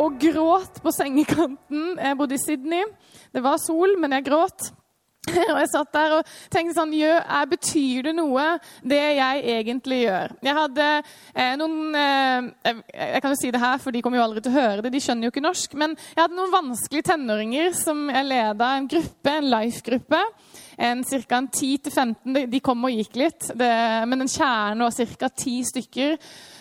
og gråt på sengekanten. Jeg bodde i Sydney. Det var sol, men jeg gråt. Og jeg satt der og tenkte sånn «Jø, er, Betyr det noe, det jeg egentlig gjør? Jeg hadde eh, noen eh, Jeg kan jo si det her, for de kommer jo aldri til å høre det. De skjønner jo ikke norsk. Men jeg hadde noen vanskelige tenåringer som jeg leda en gruppe, en life-gruppe. En Ca. 10-15. De kom og gikk litt, det, men en kjerne var ca. 10 stykker.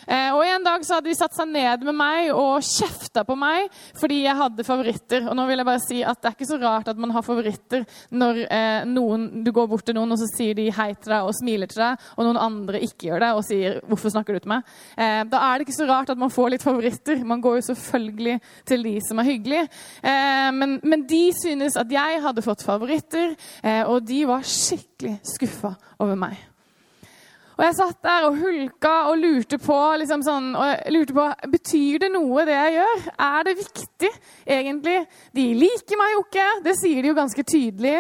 Eh, og En dag så hadde de satt seg ned med meg og kjefta på meg fordi jeg hadde favoritter. Og nå vil jeg bare si at Det er ikke så rart at man har favoritter når eh, noen, du går bort til noen og så sier de hei til deg og smiler til deg, og noen andre ikke gjør det og sier 'hvorfor snakker du til meg'? Eh, da er det ikke så rart at man får litt favoritter. Man går jo selvfølgelig til de som er hyggelige. Eh, men, men, de synes at jeg hadde fått favoritter, eh, og de var skikkelig skuffa over meg. Og jeg satt der og hulka og lurte på, liksom sånn, og lurte på Betyr det noe, det jeg gjør? Er det viktig, egentlig? De liker meg jo ikke. Det sier de jo ganske tydelig.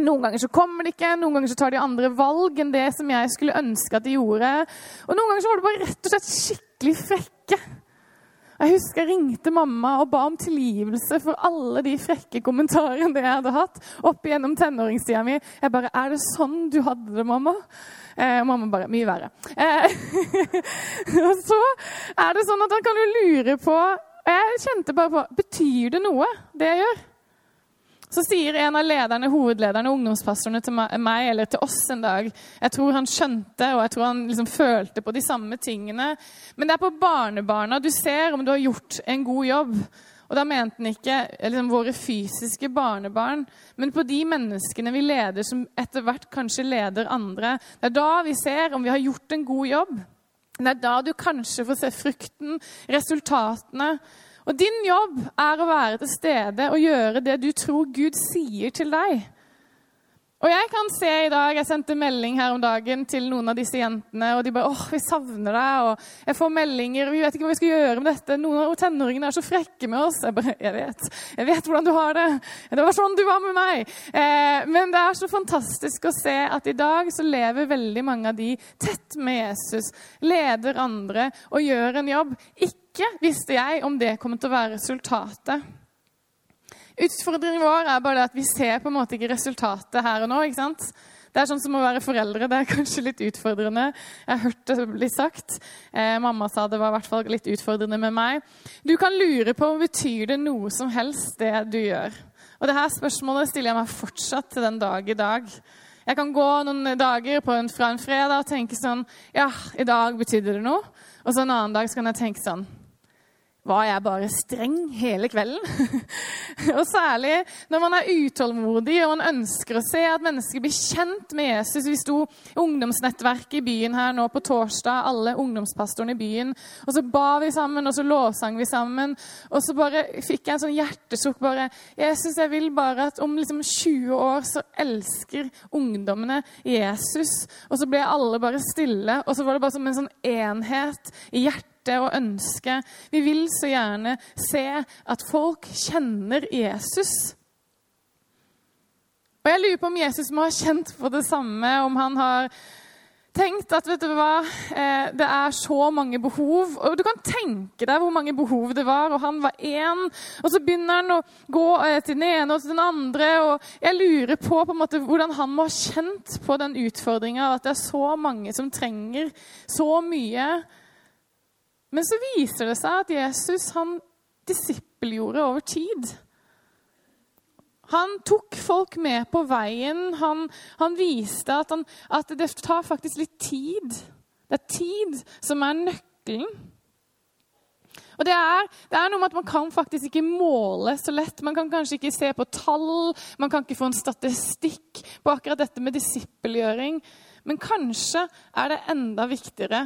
Noen ganger så kommer de ikke, noen ganger så tar de andre valg enn det som jeg skulle ønske at de gjorde. Og noen ganger så var de bare rett og slett skikkelig frekke. Jeg husker jeg ringte mamma og ba om tilgivelse for alle de frekke kommentarene jeg hadde hatt opp igjennom tenåringstida mi. Jeg bare 'Er det sånn du hadde det, mamma?' Eh, og mamma bare 'Mye verre'. Eh, og så er det sånn at han kan jo lure på og Jeg kjente bare på Betyr det noe, det jeg gjør? Så sier en av lederne, hovedlederne og ungdomspastorene til meg eller til oss en dag Jeg tror han skjønte og jeg tror han liksom følte på de samme tingene. Men det er på barnebarna du ser om du har gjort en god jobb. Og da mente han ikke liksom, våre fysiske barnebarn, men på de menneskene vi leder, som etter hvert kanskje leder andre. Det er da vi ser om vi har gjort en god jobb. Det er da du kanskje får se frukten, resultatene. Og din jobb er å være til stede og gjøre det du tror Gud sier til deg. Og jeg kan se i dag, jeg sendte melding her om dagen til noen av disse jentene, og de bare 'Åh, vi savner deg', og jeg får meldinger, og vi vet ikke hva vi skal gjøre med dette. Noen av tenåringene er så frekke med oss. Jeg bare 'Jeg vet. Jeg vet hvordan du har det. Det var sånn du var med meg.' Eh, men det er så fantastisk å se at i dag så lever veldig mange av de tett med Jesus, leder andre og gjør en jobb. Ikke visste jeg om det kommer til å være resultatet. Utfordringen vår er bare at vi ser på en måte ikke resultatet her og nå. ikke sant? Det er sånn som å være foreldre. Det er kanskje litt utfordrende. Jeg har hørt det bli sagt. Eh, mamma sa det var i hvert fall litt utfordrende med meg. Du kan lure på om betyr det noe som helst, det du gjør. Og det her spørsmålet stiller jeg meg fortsatt til den dag i dag. Jeg kan gå noen dager en, fra en fredag og tenke sånn Ja, i dag betydde det noe. Og så en annen dag så kan jeg tenke sånn var jeg bare streng hele kvelden. og særlig når man er utålmodig og man ønsker å se at mennesker blir kjent med Jesus. Vi sto i ungdomsnettverket i byen her nå på torsdag, alle ungdomspastorene i byen. Og så ba vi sammen, og så lovsang vi sammen. Og så bare fikk jeg en sånn hjertesukk bare Jesus, jeg vil bare at om liksom 20 år så elsker ungdommene Jesus. Og så ble alle bare stille, og så var det bare som en sånn enhet i hjertet hjerte og ønske. Vi vil så gjerne se at folk kjenner Jesus. Og Jeg lurer på om Jesus må ha kjent på det samme, om han har tenkt at vet du hva, eh, det er så mange behov. Og Du kan tenke deg hvor mange behov det var, og han var én. Og så begynner han å gå eh, til den ene og til den andre. og Jeg lurer på, på en måte, hvordan han må ha kjent på den utfordringa at det er så mange som trenger så mye. Men så viser det seg at Jesus han disippelgjorde over tid. Han tok folk med på veien. Han, han viste at, han, at, det tar faktisk litt tid. Det er tid som er nøkkelen. Og det er, det er, noe med at Man kan faktisk ikke måle så lett. Man kan kanskje ikke se på tall, man kan ikke få en statistikk på akkurat dette med disippelgjøring. Men kanskje er det enda viktigere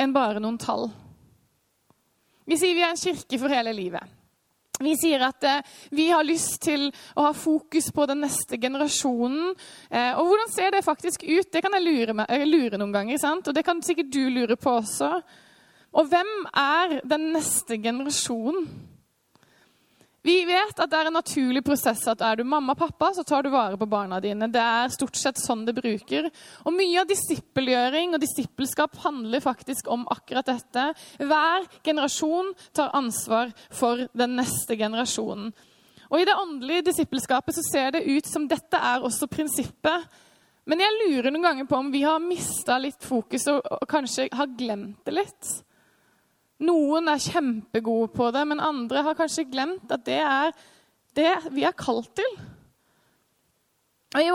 enn bare noen tall. Vi sier vi er en kirke for hele livet. Vi sier at eh, vi har lyst til å ha fokus på den neste generasjonen. Eh, og hvordan ser det faktisk ut? Det kan jeg lure, med, jeg lure noen ganger. sant? Og det kan sikkert du lure på også. Og hvem er den neste generasjonen? Vi vet at det er en naturlig prosess at er du mamma og pappa, så tar du vare på barna dine. Det er stort sett sånn det bruker. Og mye av disippelgjøring og disippelskap handler faktisk om akkurat dette. Hver generasjon tar ansvar for den neste generasjonen. Og I det åndelige disippelskapet så ser det ut som dette er også prinsippet. Men jeg lurer noen ganger på om vi har mista litt fokus og, kanskje har glemt det litt. Noen er kjempegode på det, men andre har kanskje glemt at det er det vi er kalt til. I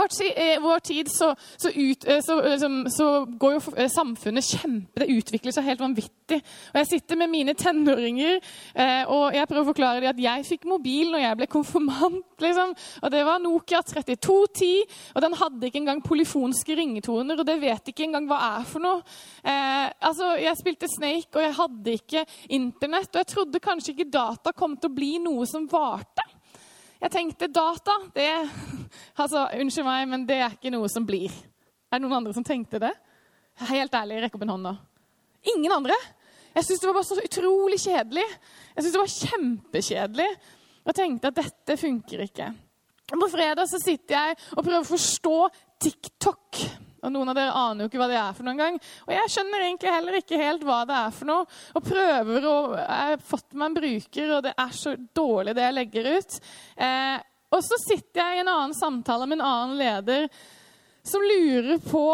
vår tid så, så, ut, eh, så, liksom, så, går jo eh, samfunnet kjempe Det utvikler seg helt vanvittig. Og Jeg sitter med mine tenåringer eh, og jeg prøver å forklare dem at jeg fikk mobil når jeg ble konfirmant. Liksom. Og Det var Nokia 3210, og den hadde ikke engang polyfonske ringetoner. Og det vet ikke engang hva er for noe. Eh, altså, Jeg spilte Snake, og jeg hadde ikke Internett. Og jeg trodde kanskje ikke data kom til å bli noe som varte. Jeg tenkte data det, altså, Unnskyld meg, men det er ikke noe som blir. Er det noen andre som tenkte det? Helt ærlig, rekk opp en hånd nå. Ingen andre? Jeg syntes det var bare så utrolig kjedelig. Jeg syntes det var kjempekjedelig. Og tenkte at dette funker ikke. På fredag så sitter jeg og prøver å forstå TikTok. Og Noen av dere aner jo ikke hva det er for noen gang. Og jeg skjønner egentlig heller ikke helt hva det er for noe. Og prøver å Jeg har fått meg en bruker, og det er så dårlig det jeg legger ut. Eh, og så sitter jeg i en annen samtale med en annen leder som lurer på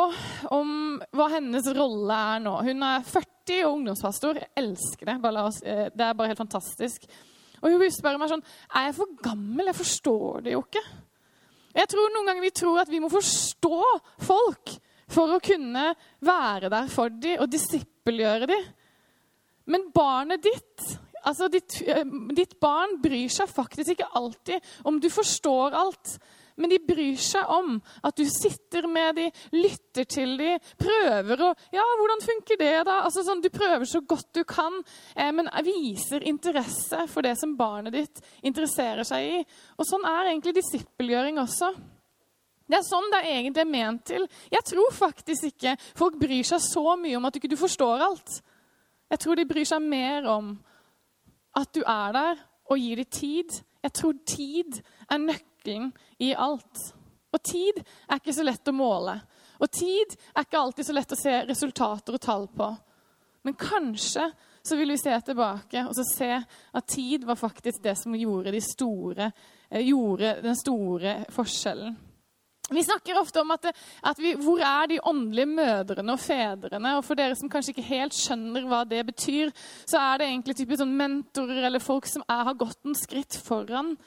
om hva hennes rolle er nå. Hun er 40 og ungdomspastor. Jeg elsker det. Oss, eh, det er bare helt fantastisk. Og hun spør meg sånn Er jeg for gammel? Jeg forstår det jo ikke. Jeg tror noen ganger vi tror at vi må forstå folk for å kunne være der for dem og disippelgjøre dem. Men barnet ditt, altså ditt, eh, ditt barn, bryr seg faktisk ikke alltid om du forstår alt. Men de bryr seg om at du sitter med dem, lytter til dem, prøver å Ja, hvordan funker det, da? Altså, sånn, du prøver så godt du kan, eh, men viser interesse for det som barnet ditt interesserer seg i. Og sånn er egentlig disippelgjøring også. Det er sånn det er egentlig er ment til. Jeg tror faktisk ikke folk bryr seg så mye om at du ikke forstår alt. Jeg tror de bryr seg mer om at du er der og gir dem tid. Jeg tror tid er nøkkelen nøkkelen i alt. Og tid er ikke så lett å måle. Og tid er ikke alltid så lett å se resultater og tall på. Men kanskje så vil vi se tilbake og så se at tid var faktisk det som gjorde, de store, eh, gjorde den store forskjellen. Vi snakker ofte om at, det, at vi, hvor er de åndelige mødrene og fedrene? Og For dere som kanskje ikke helt skjønner hva det betyr, så er det egentlig typisk sånn mentorer eller folk som er, har gått en skritt foran.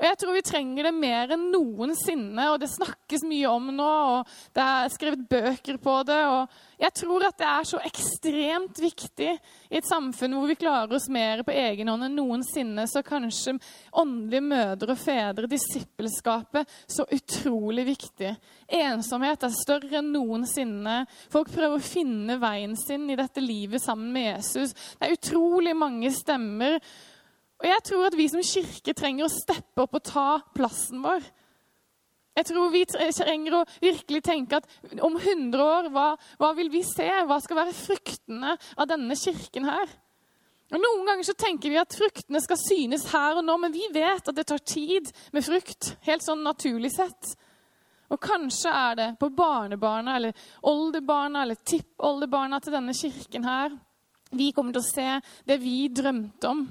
Og jeg tror vi trenger det mer enn noensinne, og det snakkes mye om nå. og Det er skrevet bøker på det. og Jeg tror at det er så ekstremt viktig i et samfunn hvor vi klarer oss mer på egen hånd enn noensinne. Så kanskje åndelige mødre og fedre, disippelskapet, så utrolig viktig. Ensomhet er større enn noensinne. Folk prøver å finne veien sin i dette livet sammen med Jesus. Det er utrolig mange stemmer og jeg tror at vi som kirke trenger å steppe opp og ta plassen vår. Jeg tror vi trenger å virkelig tenke at om 100 år, hva, hva vil vi se? Hva skal være fruktene av denne kirken her? Og Noen ganger så tenker vi at fruktene skal synes her og nå, men vi vet at det tar tid med frukt. Helt sånn naturlig sett. Og kanskje er det på barnebarna eller oldebarna eller tippoldebarna til denne kirken her vi kommer til å se det vi drømte om.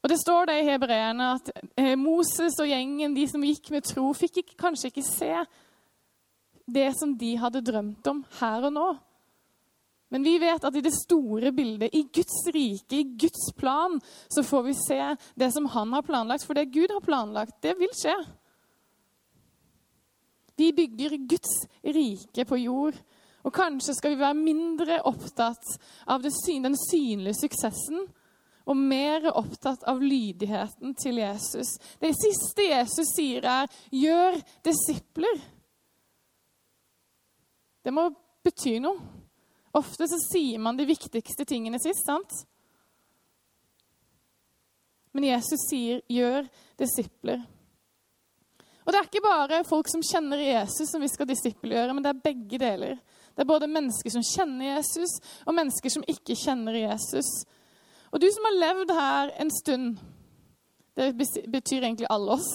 Og Det står det i hebreerne at eh, Moses og gjengen, de som gikk med tro, fikk ikke, kanskje ikke se det som de hadde drømt om her og nå. Men vi vet at i det store bildet, i Guds rike, i Guds plan, så får vi se det som han har planlagt. For det Gud har planlagt, det vil skje. Vi bygger Guds rike på jord. Og kanskje skal vi være mindre opptatt av den synlige suksessen og mer opptatt av lydigheten til Jesus. Det siste Jesus sier, er 'gjør disipler'. Det må bety noe. Ofte så sier man de viktigste tingene sist. sant? Men Jesus sier 'gjør disipler'. Og Det er ikke bare folk som kjenner Jesus, som vi skal disippelgjøre, men det er begge deler. Det er både mennesker som kjenner Jesus, og mennesker som ikke kjenner Jesus. Og du som har levd her en stund Det betyr egentlig alle oss,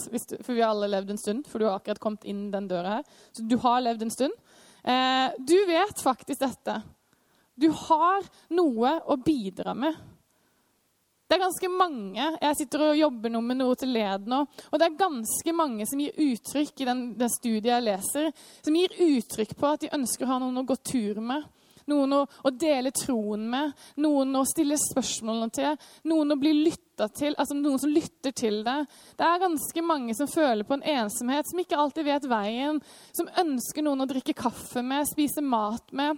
for vi har alle levd en stund. For du har akkurat kommet inn den døra her. Så du har levd en stund. Eh, du vet faktisk dette. Du har noe å bidra med. Det er ganske mange Jeg sitter og jobber noe med noe til led nå. Og det er ganske mange som gir uttrykk i den, den studiet jeg leser, som gir uttrykk på at de ønsker å ha noen å gå tur med. Noen å, å dele troen med, noen å stille spørsmålene til, noen å bli lytta til, altså noen som lytter til deg. Det er ganske mange som føler på en ensomhet, som ikke alltid vet veien, som ønsker noen å drikke kaffe med, spise mat med,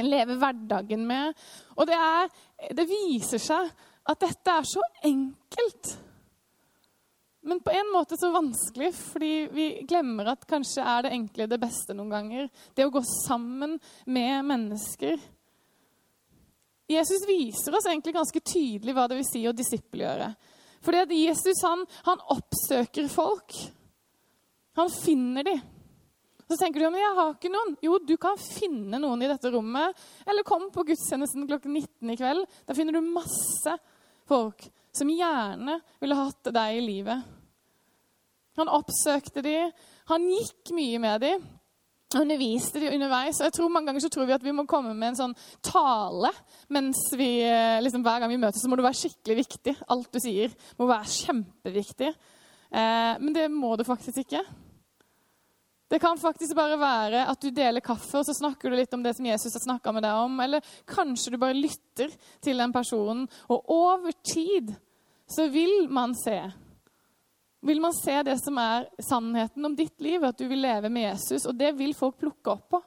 leve hverdagen med. Og det, er, det viser seg at dette er så enkelt. Men på en måte så vanskelig, fordi vi glemmer at kanskje er det enkle det beste noen ganger. Det å gå sammen med mennesker. Jesus viser oss egentlig ganske tydelig hva det vil si å disippelgjøre. Fordi at Jesus han, han oppsøker folk. Han finner dem. Så tenker du men jeg har ikke noen. Jo, du kan finne noen i dette rommet. Eller kom på gudstjenesten klokken 19 i kveld. Da finner du masse folk som gjerne ville hatt deg i livet. Han oppsøkte dem, han gikk mye med dem. Underviste de underveis. og jeg tror Mange ganger så tror vi at vi må komme med en sånn tale mens vi, eh, liksom hver gang vi møtes. Så må det være skikkelig viktig. Alt du sier må være kjempeviktig. Eh, men det må du faktisk ikke. Det kan faktisk bare være at du deler kaffe, og så snakker du litt om det som Jesus har snakka med deg om. Eller kanskje du bare lytter til den personen. Og over tid så vil man se vil man se det som er sannheten om ditt liv, at du vil leve med Jesus. Og det vil folk plukke opp på.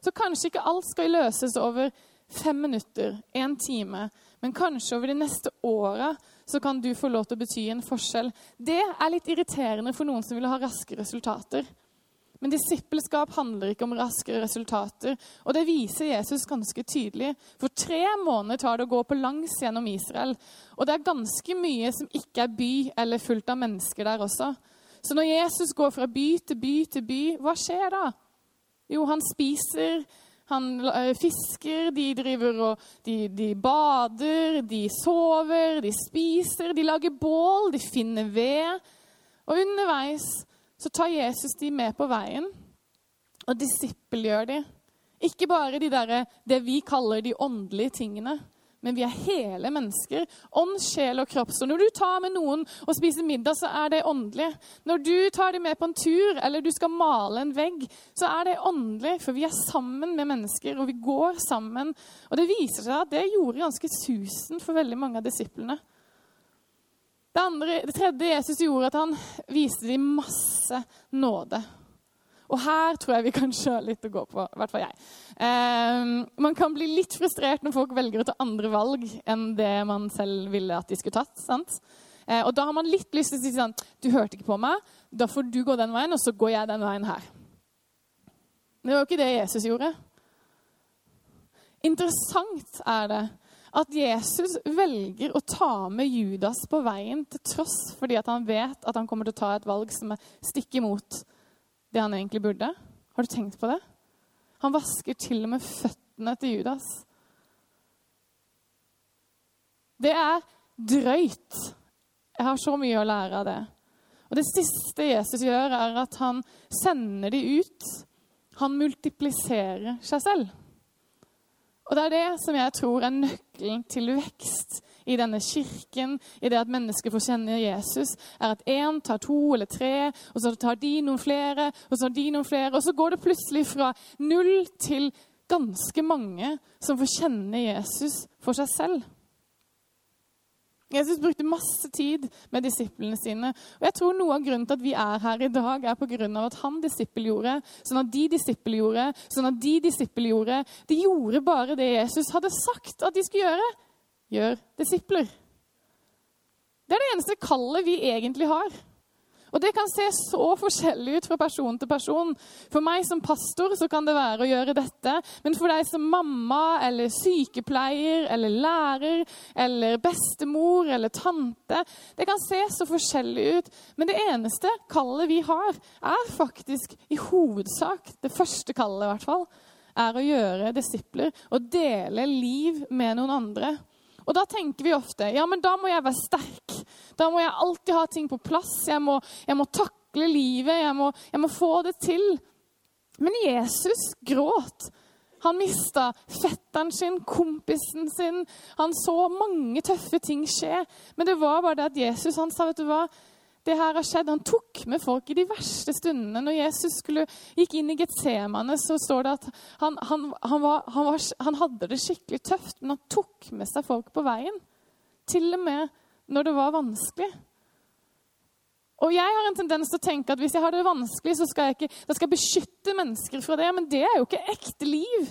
Så kanskje ikke alt skal løses over fem minutter, én time. Men kanskje over de neste åra så kan du få lov til å bety en forskjell. Det er litt irriterende for noen som vil ha raske resultater. Men disippelskap handler ikke om raskere resultater. Og det viser Jesus ganske tydelig. For tre måneder tar det å gå på langs gjennom Israel. Og det er ganske mye som ikke er by eller fullt av mennesker der også. Så når Jesus går fra by til by til by, hva skjer da? Jo, han spiser, han eh, fisker, de driver og de, de bader, de sover, de spiser, de lager bål, de finner ved. Og underveis så tar Jesus de med på veien og disippelgjør de. Ikke bare de der, det vi kaller de åndelige tingene, men vi er hele mennesker. Ånd, sjel og kropp. Så når du tar med noen og spiser middag, så er det åndelig. Når du tar dem med på en tur, eller du skal male en vegg, så er det åndelig. For vi er sammen med mennesker, og vi går sammen. Og det viser seg at det gjorde ganske susen for veldig mange av disiplene. Det, andre, det tredje Jesus gjorde, at han viste dem masse nåde. Og her tror jeg vi kanskje har litt å gå på, i hvert fall jeg. Eh, man kan bli litt frustrert når folk velger å ta andre valg enn det man selv ville at de skulle tatt. sant? Eh, og da har man litt lyst til å si sånn Du hørte ikke på meg. Da får du gå den veien, og så går jeg den veien her. Det var jo ikke det Jesus gjorde. Interessant er det at Jesus velger å ta med Judas på veien til tross fordi at han vet at han kommer til å ta et valg som er stikk imot det han egentlig burde. Har du tenkt på det? Han vasker til og med føttene til Judas. Det er drøyt. Jeg har så mye å lære av det. Og Det siste Jesus gjør, er at han sender de ut. Han multipliserer seg selv. Og det er det som jeg tror er nøkkelen til vekst i denne kirken, i det at mennesker får kjenne Jesus, er at én tar to eller tre, og så tar de noen flere, og så tar de noen flere, og så går det plutselig fra null til ganske mange som får kjenne Jesus for seg selv. Jesus brukte masse tid med disiplene sine. Og jeg tror Noe av grunnen til at vi er her i dag, er på grunn av at han disippelgjorde, sånn at de disippelgjorde, sånn at de disippelgjorde. De gjorde bare det Jesus hadde sagt at de skulle gjøre. Gjør disipler. Det er det eneste kallet vi egentlig har. Og det kan se så forskjellig ut fra person til person. For meg som pastor så kan det være å gjøre dette. Men for deg som mamma eller sykepleier eller lærer eller bestemor eller tante Det kan se så forskjellig ut. Men det eneste kallet vi har, er faktisk i hovedsak, det første kallet i hvert fall, er å gjøre disipler og dele liv med noen andre. Og da tenker vi ofte ja, men da må jeg være sterk. Da må jeg alltid ha ting på plass. Jeg må, jeg må takle livet. Jeg må, jeg må få det til. Men Jesus gråt. Han mista fetteren sin, kompisen sin. Han så mange tøffe ting skje. Men det var bare det at Jesus han sa vet du hva, det her har skjedd. Han tok med folk i de verste stundene. Når Jesus skulle, gikk inn i Getsemane, så står det at han, han, han, var, var, han, hadde det skikkelig tøft, men han tok med seg folk på veien. Til og med når det var vanskelig. Og jeg har en tendens til å tenke at hvis jeg har det vanskelig, så skal jeg, ikke, skal jeg beskytte mennesker fra det. Men det er jo ikke ekte liv.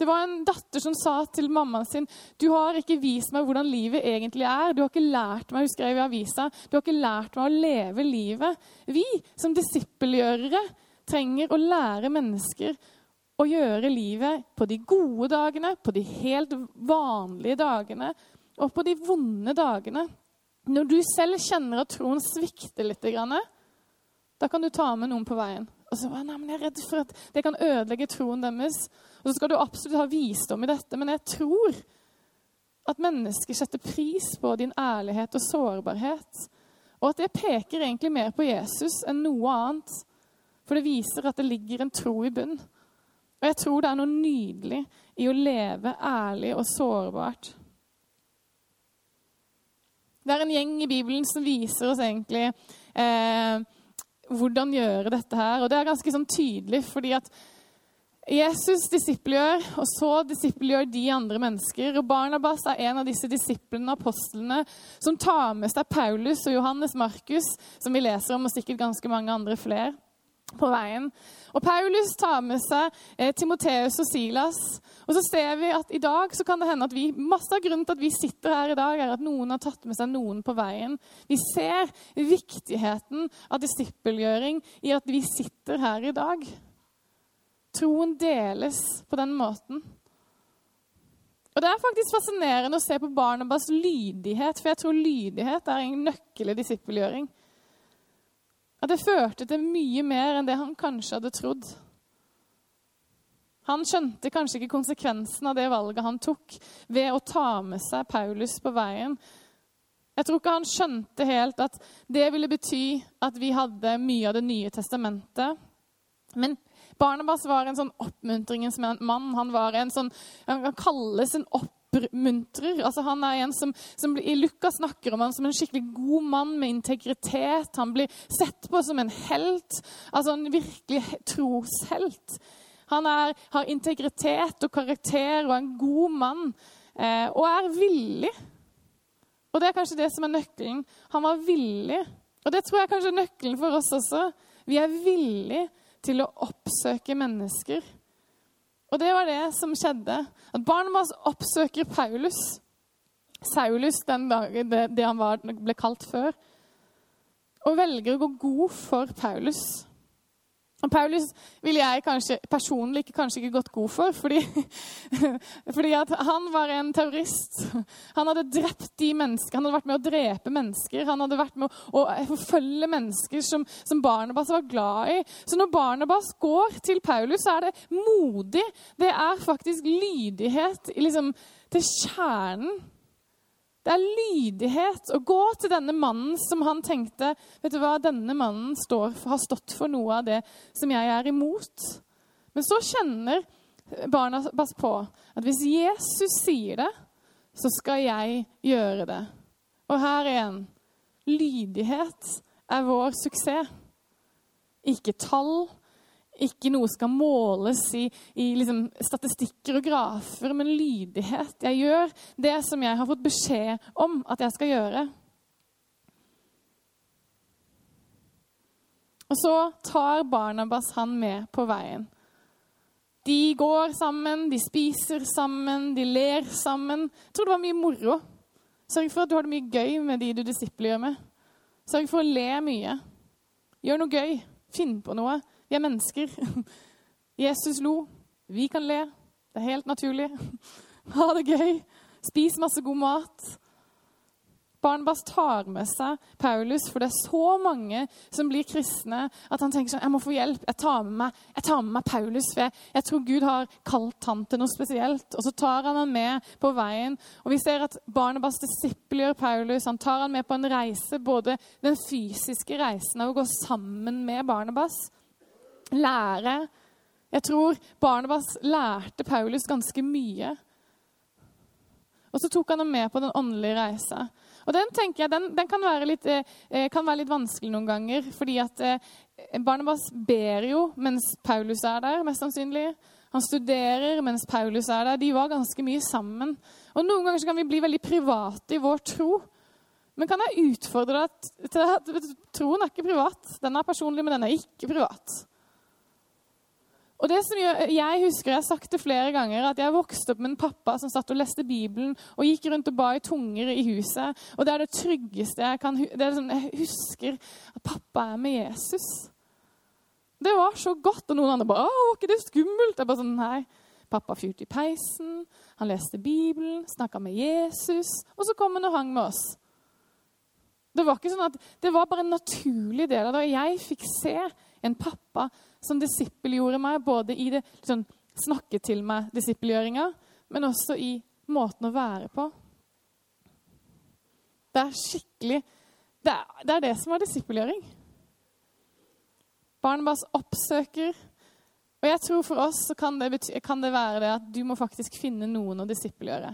Det var en datter som sa til mammaen sin du har ikke vist meg hvordan livet egentlig er. Du har ikke lært meg hun skrev i avisa, du har ikke lært meg å leve livet. Vi som disippelgjørere trenger å lære mennesker å gjøre livet på de gode dagene, på de helt vanlige dagene og på de vonde dagene. Når du selv kjenner at troen svikter litt, da kan du ta med noen på veien. Og så var jeg, jeg redd for at det kan ødelegge troen deres. Og så skal du absolutt ha visdom i dette, men jeg tror at mennesker setter pris på din ærlighet og sårbarhet. Og at det peker egentlig mer på Jesus enn noe annet. For det viser at det ligger en tro i bunn. Og jeg tror det er noe nydelig i å leve ærlig og sårbart. Det er en gjeng i Bibelen som viser oss egentlig eh, hvordan gjøre dette her. Og det er ganske sånn tydelig, fordi at Jesus disippelgjør, og så disippelgjør de andre mennesker. Og Barnabas er en av disse disiplene, apostlene, som tar med seg Paulus og Johannes Markus, som vi leser om, og sikkert ganske mange andre flere, på veien. Og Paulus tar med seg eh, Timoteus og Silas. Og så ser vi at i dag så kan det hende at vi, masse av grunnen til at vi sitter her i dag, er at noen har tatt med seg noen på veien. Vi ser viktigheten av disippelgjøring i at vi sitter her i dag. Troen deles på den måten. Og Det er faktisk fascinerende å se på Barnabas lydighet, for jeg tror lydighet er en nøkkel i disippelgjøring. At det førte til mye mer enn det han kanskje hadde trodd. Han skjønte kanskje ikke konsekvensen av det valget han tok ved å ta med seg Paulus på veien. Jeg tror ikke han skjønte helt at det ville bety at vi hadde mye av Det nye testamentet. Men Barnabas var en sånn oppmuntringens mann. Han var en sånn, han kalles en opp oppmuntrer. Altså, han er en som, som I Lukas snakker om han som en skikkelig god mann med integritet. Han blir sett på som en helt, altså en virkelig troshelt. Han er, har integritet og karakter og er en god mann eh, og er villig. Og det er kanskje det som er nøkkelen. Han var villig. Og det tror jeg kanskje er nøkkelen for oss også. Vi er villige til å oppsøke mennesker. Og det var det som skjedde. At Barnabas oppsøker Paulus. Saulus, den dagen det, det han var, ble kalt før. Og velger å gå god for Paulus. Og Paulus ville jeg kanskje, personlig kanskje ikke gått god for, fordi, fordi han var en terrorist. Han hadde drept de mennesker, han hadde vært med å drepe mennesker. Han hadde vært med å, å forfølge mennesker som, som, Barnabas var glad i. Så når Barnabas går til Paulus, så er det modig. Det er faktisk lydighet liksom, til kjernen det er lydighet å gå til denne mannen som han tenkte vet du hva, denne mannen står, har stått for noe av det som jeg er imot. Men så kjenner Barnabas på at hvis Jesus sier det, så skal jeg gjøre det. Og her igjen lydighet er vår suksess. Ikke tall, ikke noe skal måles i, i liksom statistikker og grafer, men lydighet. Jeg gjør det som jeg har fått beskjed om at jeg skal gjøre. Og så tar Barnabas han med på veien. De går sammen, de spiser sammen, de ler sammen. Jeg tror det var mye moro. Sørg for at du har det mye gøy med de du disipler gjør med. Sørg for å le mye. Gjør noe gøy. Finn på noe. Vi er mennesker. Jesus lo. Vi kan le. Det er helt naturlig. Ha det gøy. Spis masse god mat. Barnabas tar med seg Paulus, for det er så mange som blir kristne at han tenker sånn Jeg må få hjelp. Jeg tar med meg, tar med meg Paulus, for jeg, jeg, tror Gud har kalt han til noe spesielt. Og så tar han han med på veien. Og vi ser at Barnabas disippelgjør Paulus. Han tar han med på en reise, både den fysiske reisen av å gå sammen med Barnabas, lære Jeg tror Barnabas lærte Paulus ganske mye. Og så tok han ham med på den åndelige reisa. Og den tenker jeg, den, den kan, være litt, eh, kan, være litt, vanskelig noen ganger. Fordi at eh, Barnabas ber jo mens Paulus er der, mest sannsynlig. Han studerer mens Paulus er der. De var ganske mye sammen. Og Noen ganger kan vi bli veldig private i vår tro. Men kan jeg utfordre deg til at troen er ikke privat? Den er personlig, men den er ikke privat. Og det som Jeg husker jeg har sagt det flere ganger, at jeg vokste opp med en pappa som satt og leste Bibelen og gikk rundt og ba i tunger i huset. Og det er det tryggeste jeg kan det er sånn, Jeg husker at pappa er med Jesus. Det var så godt. Og noen andre bare 'Å, var ikke det skummelt?' Jeg bare sånn, Nei. Pappa fyrte i peisen, han leste Bibelen, snakka med Jesus, og så kom han og hang med oss. Det var ikke sånn at, det var bare en naturlig del av det. Og jeg fikk se en pappa som disippelgjorde meg, både i det liksom, snakke til meg-disippelgjøringa, men også i måten å være på. Det er skikkelig Det er det, er det som er disippelgjøring. Barnebas oppsøker. Og jeg tror for oss kan det, bety, kan det være det at du må faktisk finne noen å disippelgjøre.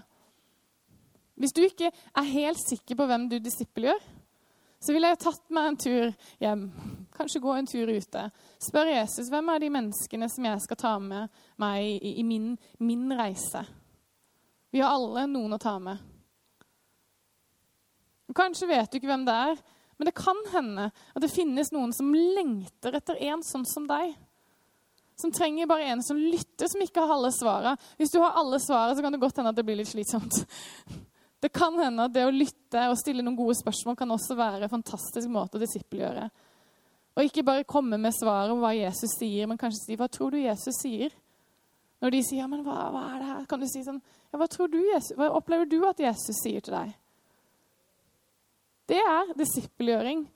Hvis du ikke er helt sikker på hvem du disippelgjør, så ville jeg tatt meg en tur hjem, kanskje gå en tur ute. Spør Jesus hvem er de menneskene som jeg skal ta med meg i, i min, min, reise. Vi har alle noen å ta med. Kanskje vet du ikke hvem det er, men det kan hende at det finnes noen som lengter etter en sånn som deg. Som trenger bare en som lytter, som ikke har alle svara. Hvis du har alle svara, så kan det godt hende at det blir litt slitsomt. Det kan hende at det å lytte og stille noen gode spørsmål kan også være en fantastisk måte å disippelgjøre. Og ikke bare komme med svaret om hva Jesus sier, men kanskje si hva tror du Jesus sier? Når de sier ja, men hva, hva er det her, kan du si sånn ja, hva, tror du Jesus, hva opplever du at Jesus sier til deg? Det er disippelgjøring.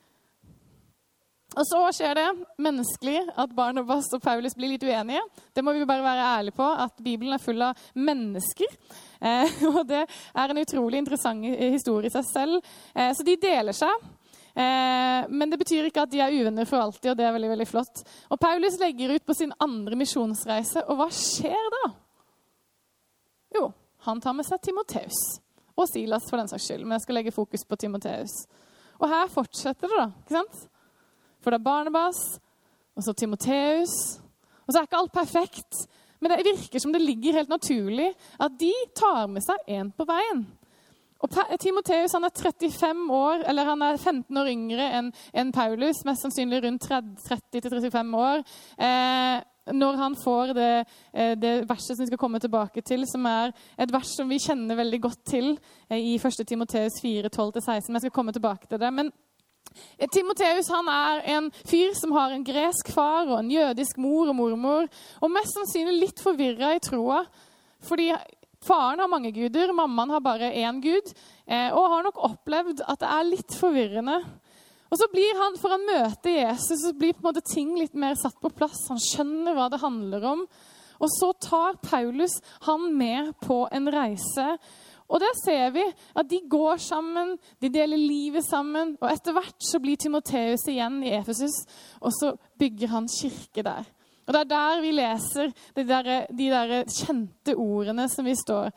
Og så skjer det menneskelig at Barnabas og Paulus blir litt uenige. Det må vi bare være ærlige på, at Bibelen er full av mennesker. Eh, og det er en utrolig interessant historie i seg selv. Eh, så de deler seg. Eh, men det betyr ikke at de er uvenner for alltid, og det er veldig, veldig flott. Og Paulus legger ut på sin andre misjonsreise, og hva skjer da? Jo, han tar med seg Timoteus. Og Silas, for den saks skyld. Men jeg skal legge fokus på Timoteus. Og her fortsetter det, da. ikke sant? For det er Barnebas, og så Timoteus. Og så er ikke alt perfekt, men det virker som det ligger helt naturlig at de tar med seg en på veien. Og Timoteus er 35 år, eller han er 15 år yngre enn en Paulus. Mest sannsynlig rundt 30-35 år. Eh, når han får det, eh, det, verset som vi skal komme tilbake til, som er et vers som vi kjenner veldig godt til eh, i 1. Timoteus 4, 12-16. Jeg skal komme tilbake til det. Men Timoteus han er en fyr som har en gresk far og en jødisk mor og mormor. Og mest sannsynlig litt forvirra i troa. Fordi faren har mange guder, mammaen har bare én gud. Eh, og har nok opplevd at det er litt forvirrende. Og så blir han, For han møter Jesus, så blir på en måte ting litt mer satt på plass. Han skjønner hva det handler om. Og så tar Paulus han med på en reise og der ser vi at de går sammen, de deler livet sammen. Og etter hvert så blir Timoteus igjen i Efesus, og så bygger han kirke der. Og det er der vi leser de der, de der kjente ordene som, står,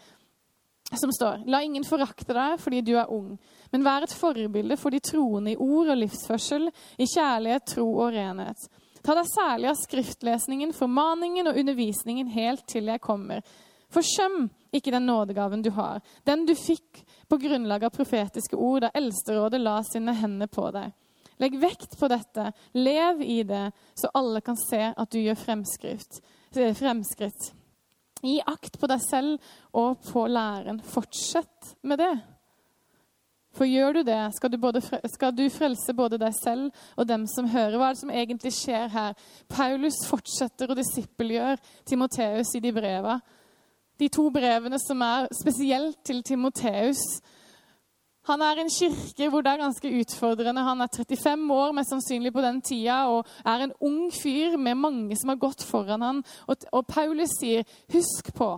som står. La ingen forakte deg fordi du er ung, men vær et forbilde for de troende i ord og livsførsel, i kjærlighet, tro og renhet. Ta deg særlig av skriftlesningen, formaningen og undervisningen helt til jeg kommer. Forsøm ikke den nådegaven du har, den du fikk på grunnlag av profetiske ord da Eldsterådet la sine hender på deg. Legg vekt på dette, lev i det, så alle kan se at du gjør fremskritt. fremskritt. Gi akt på deg selv og på læren. Fortsett med det. For gjør du det, skal du, både, skal du, frelse både deg selv og dem som hører. Hva er det som egentlig skjer her? Paulus fortsetter å disippelgjøre Timoteus i de breva. De to brevene som er spesielt til Timoteus. Han er en kirke hvor det er ganske utfordrende. Han er 35 år mest sannsynlig på den tida og er en ung fyr med mange som har gått foran han. Og, og Paulus sier, 'Husk på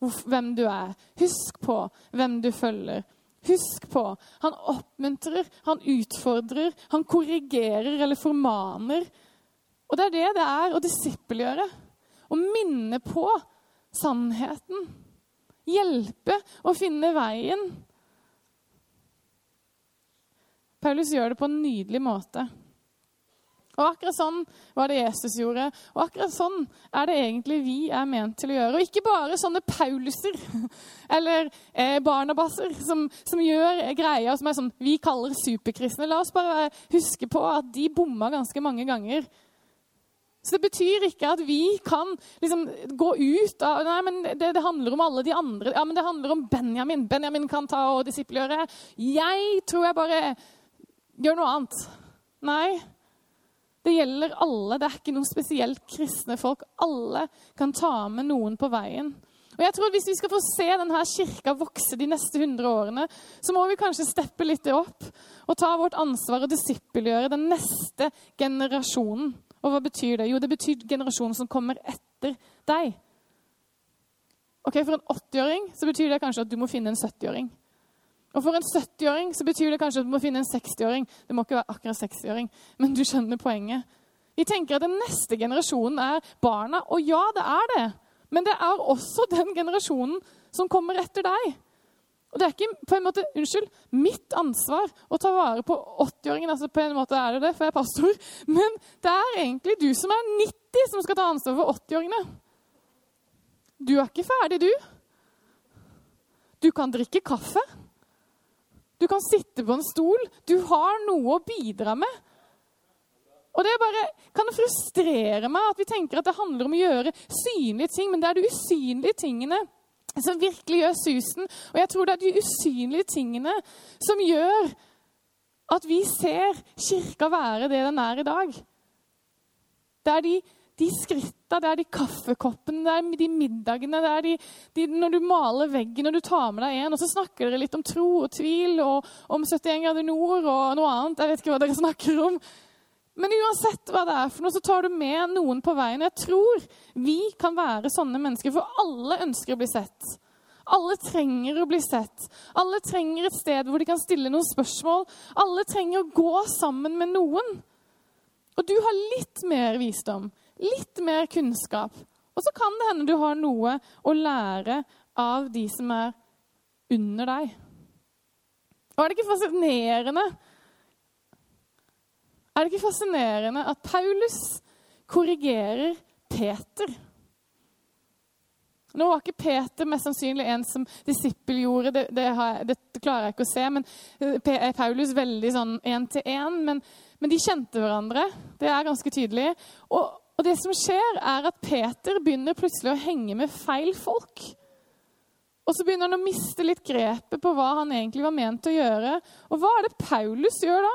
hvem du er. Husk på hvem du følger.' Husk på, han oppmuntrer, han utfordrer, han korrigerer eller formaner. Og det er det det er å disippelgjøre. Å minne på sannheten. Hjelpe å finne veien. Paulus gjør det på en nydelig måte. Og akkurat sånn var det Jesus gjorde. Og akkurat sånn er det egentlig vi er ment til å gjøre. Og ikke bare sånne Pauluser eller eh, Barnabasser som, som, gjør greier som er sånn vi kaller superkristne. La oss bare huske på at de bomma ganske mange ganger. Så det betyr ikke at vi kan liksom gå ut av Nei, men det, det, handler om alle de andre. Ja, men det handler om Benjamin. Benjamin kan ta og disippelgjøre. Jeg tror jeg bare gjør noe annet. Nei, det gjelder alle. Det er ikke noen spesielt kristne folk. Alle kan ta med noen på veien. Og jeg tror at Hvis vi skal få se denne kirka vokse de neste 100 årene, så må vi kanskje steppe litt opp og ta vårt ansvar og disippelgjøre den neste generasjonen. Og hva betyr det? Jo, det betyr generasjonen som kommer etter deg. Ok, For en 80-åring så betyr det kanskje at du må finne en 70-åring. Og for en 70-åring så betyr det kanskje at du må finne en 60-åring. Det må ikke være akkurat 60-åring, men du skjønner poenget. Vi tenker at den neste generasjonen er barna, og ja, det er det. Men det er også den generasjonen som kommer etter deg. Og det er ikke på en måte, unnskyld, mitt ansvar å ta vare på 80-åringen. altså På en måte er det det, for jeg er pastor. Men det er egentlig du som er 90, som skal ta ansvar for 80-åringene. Du er ikke ferdig, du. Du kan drikke kaffe. Du kan sitte på en stol. Du har noe å bidra med. Og det bare kan det frustrere meg at vi tenker at det handler om å gjøre synlige ting, men det er de usynlige tingene som virkelig gjør susen. Og jeg tror det er de usynlige tingene som gjør at vi ser kirka være det den er i dag. Det er de de skritta, det er de kaffekoppene, det er de middagene, det er de, de, når du maler veggen og du tar med deg en, og så snakker dere litt om tro og tvil og om 71 grader nord og noe annet. Jeg vet ikke hva dere snakker om. Men uansett hva det er for noe, så tar du med noen på veien. Jeg tror vi kan være sånne mennesker, for alle ønsker å bli sett. Alle trenger å bli sett. Alle trenger et sted hvor de kan stille noen spørsmål. Alle trenger å gå sammen med noen. Og du har litt mer visdom, litt mer kunnskap. Og så kan det hende du har noe å lære av de som er under deg. Og er det ikke fascinerende Er det ikke fascinerende at Paulus korrigerer Peter? Nå var ikke Peter mest sannsynlig en som disippel gjorde, det, det, det, det klarer jeg ikke å se. Men er Paulus veldig sånn én til én. Men, men, de kjente hverandre. Det er ganske tydelig. Og, og det som skjer, er at Peter begynner plutselig å henge med feil folk. Og så begynner han å miste litt grepet på hva han egentlig var ment å gjøre. Og hva er det Paulus gjør da?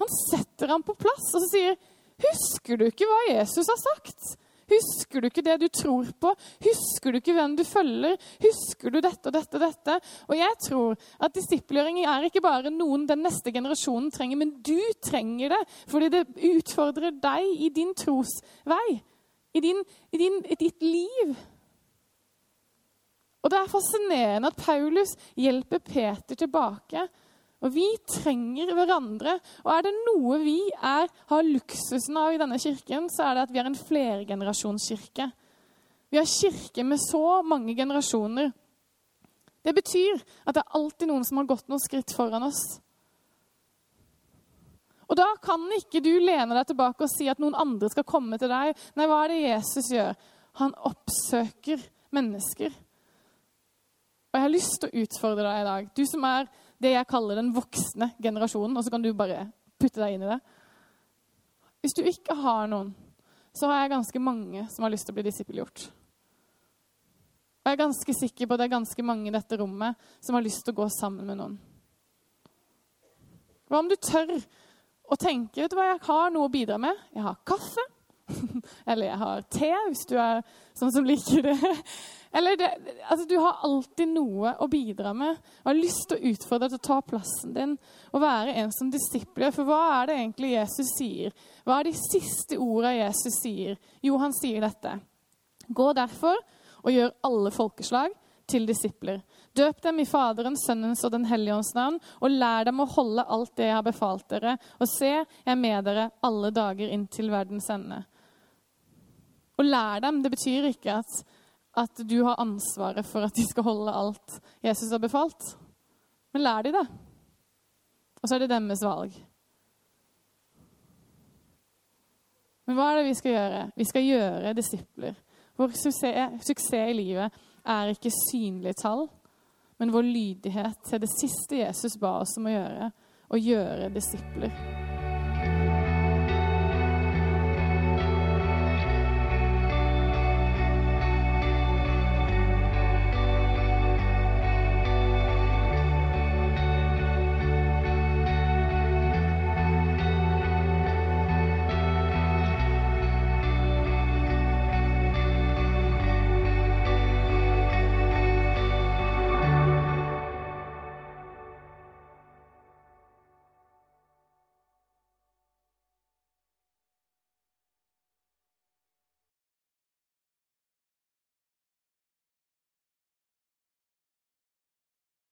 Han setter ham på plass og så sier, 'Husker du ikke hva Jesus har sagt?' Husker du ikke det du tror på? Husker du ikke hvem du følger? Husker du dette og dette og dette? Og jeg tror at disippelgjøring er ikke bare noen den neste generasjonen trenger, men du trenger det fordi det utfordrer deg i din trosvei, i, din, i, din, i ditt liv. Og det er fascinerende at Paulus hjelper Peter tilbake og vi trenger hverandre. Og er det noe vi er, har luksusen av i denne kirken, så er det at vi er en flergenerasjonskirke. Vi har kirke med så mange generasjoner. Det betyr at det er alltid noen som har gått noen skritt foran oss. Og da kan ikke du lene deg tilbake og si at noen andre skal komme til deg. Nei, hva er det Jesus gjør? Han oppsøker mennesker. Og jeg har lyst til å utfordre deg i dag. Du som er det jeg kaller den voksne generasjonen, og så kan du bare putte deg inn i det. Hvis du ikke har noen, så har jeg ganske mange som har lyst til å bli disippelgjort. Og jeg er ganske sikker på at det er ganske mange i dette rommet som har lyst til å gå sammen med noen. Hva om du tør å tenke vet du hva, jeg har noe å bidra med? Jeg har kaffe. Eller jeg har te, hvis du er sånn som liker det. Eller det, altså, Du har alltid noe å bidra med og har lyst til å utfordre til å ta plassen din og være en som disipler. For hva er det egentlig Jesus sier? Hva er de siste ordene Jesus sier? Jo, han sier dette. Gå derfor og gjør alle folkeslag til disipler. Døp dem i Faderens, Sønnens og Den hellige ånds navn, og lær dem å holde alt det jeg har befalt dere. Og se, jeg er med dere alle dager inntil verdens ende. Å lære dem, det betyr ikke at, at du har ansvaret for at de skal holde alt Jesus har befalt. Men lær de det. Og så er det deres valg. Men hva er det vi skal gjøre? Vi skal gjøre disipler. Vår suksess, suksess i livet er ikke synlige tall, men vår lydighet til det siste Jesus ba oss om å gjøre, å gjøre disipler.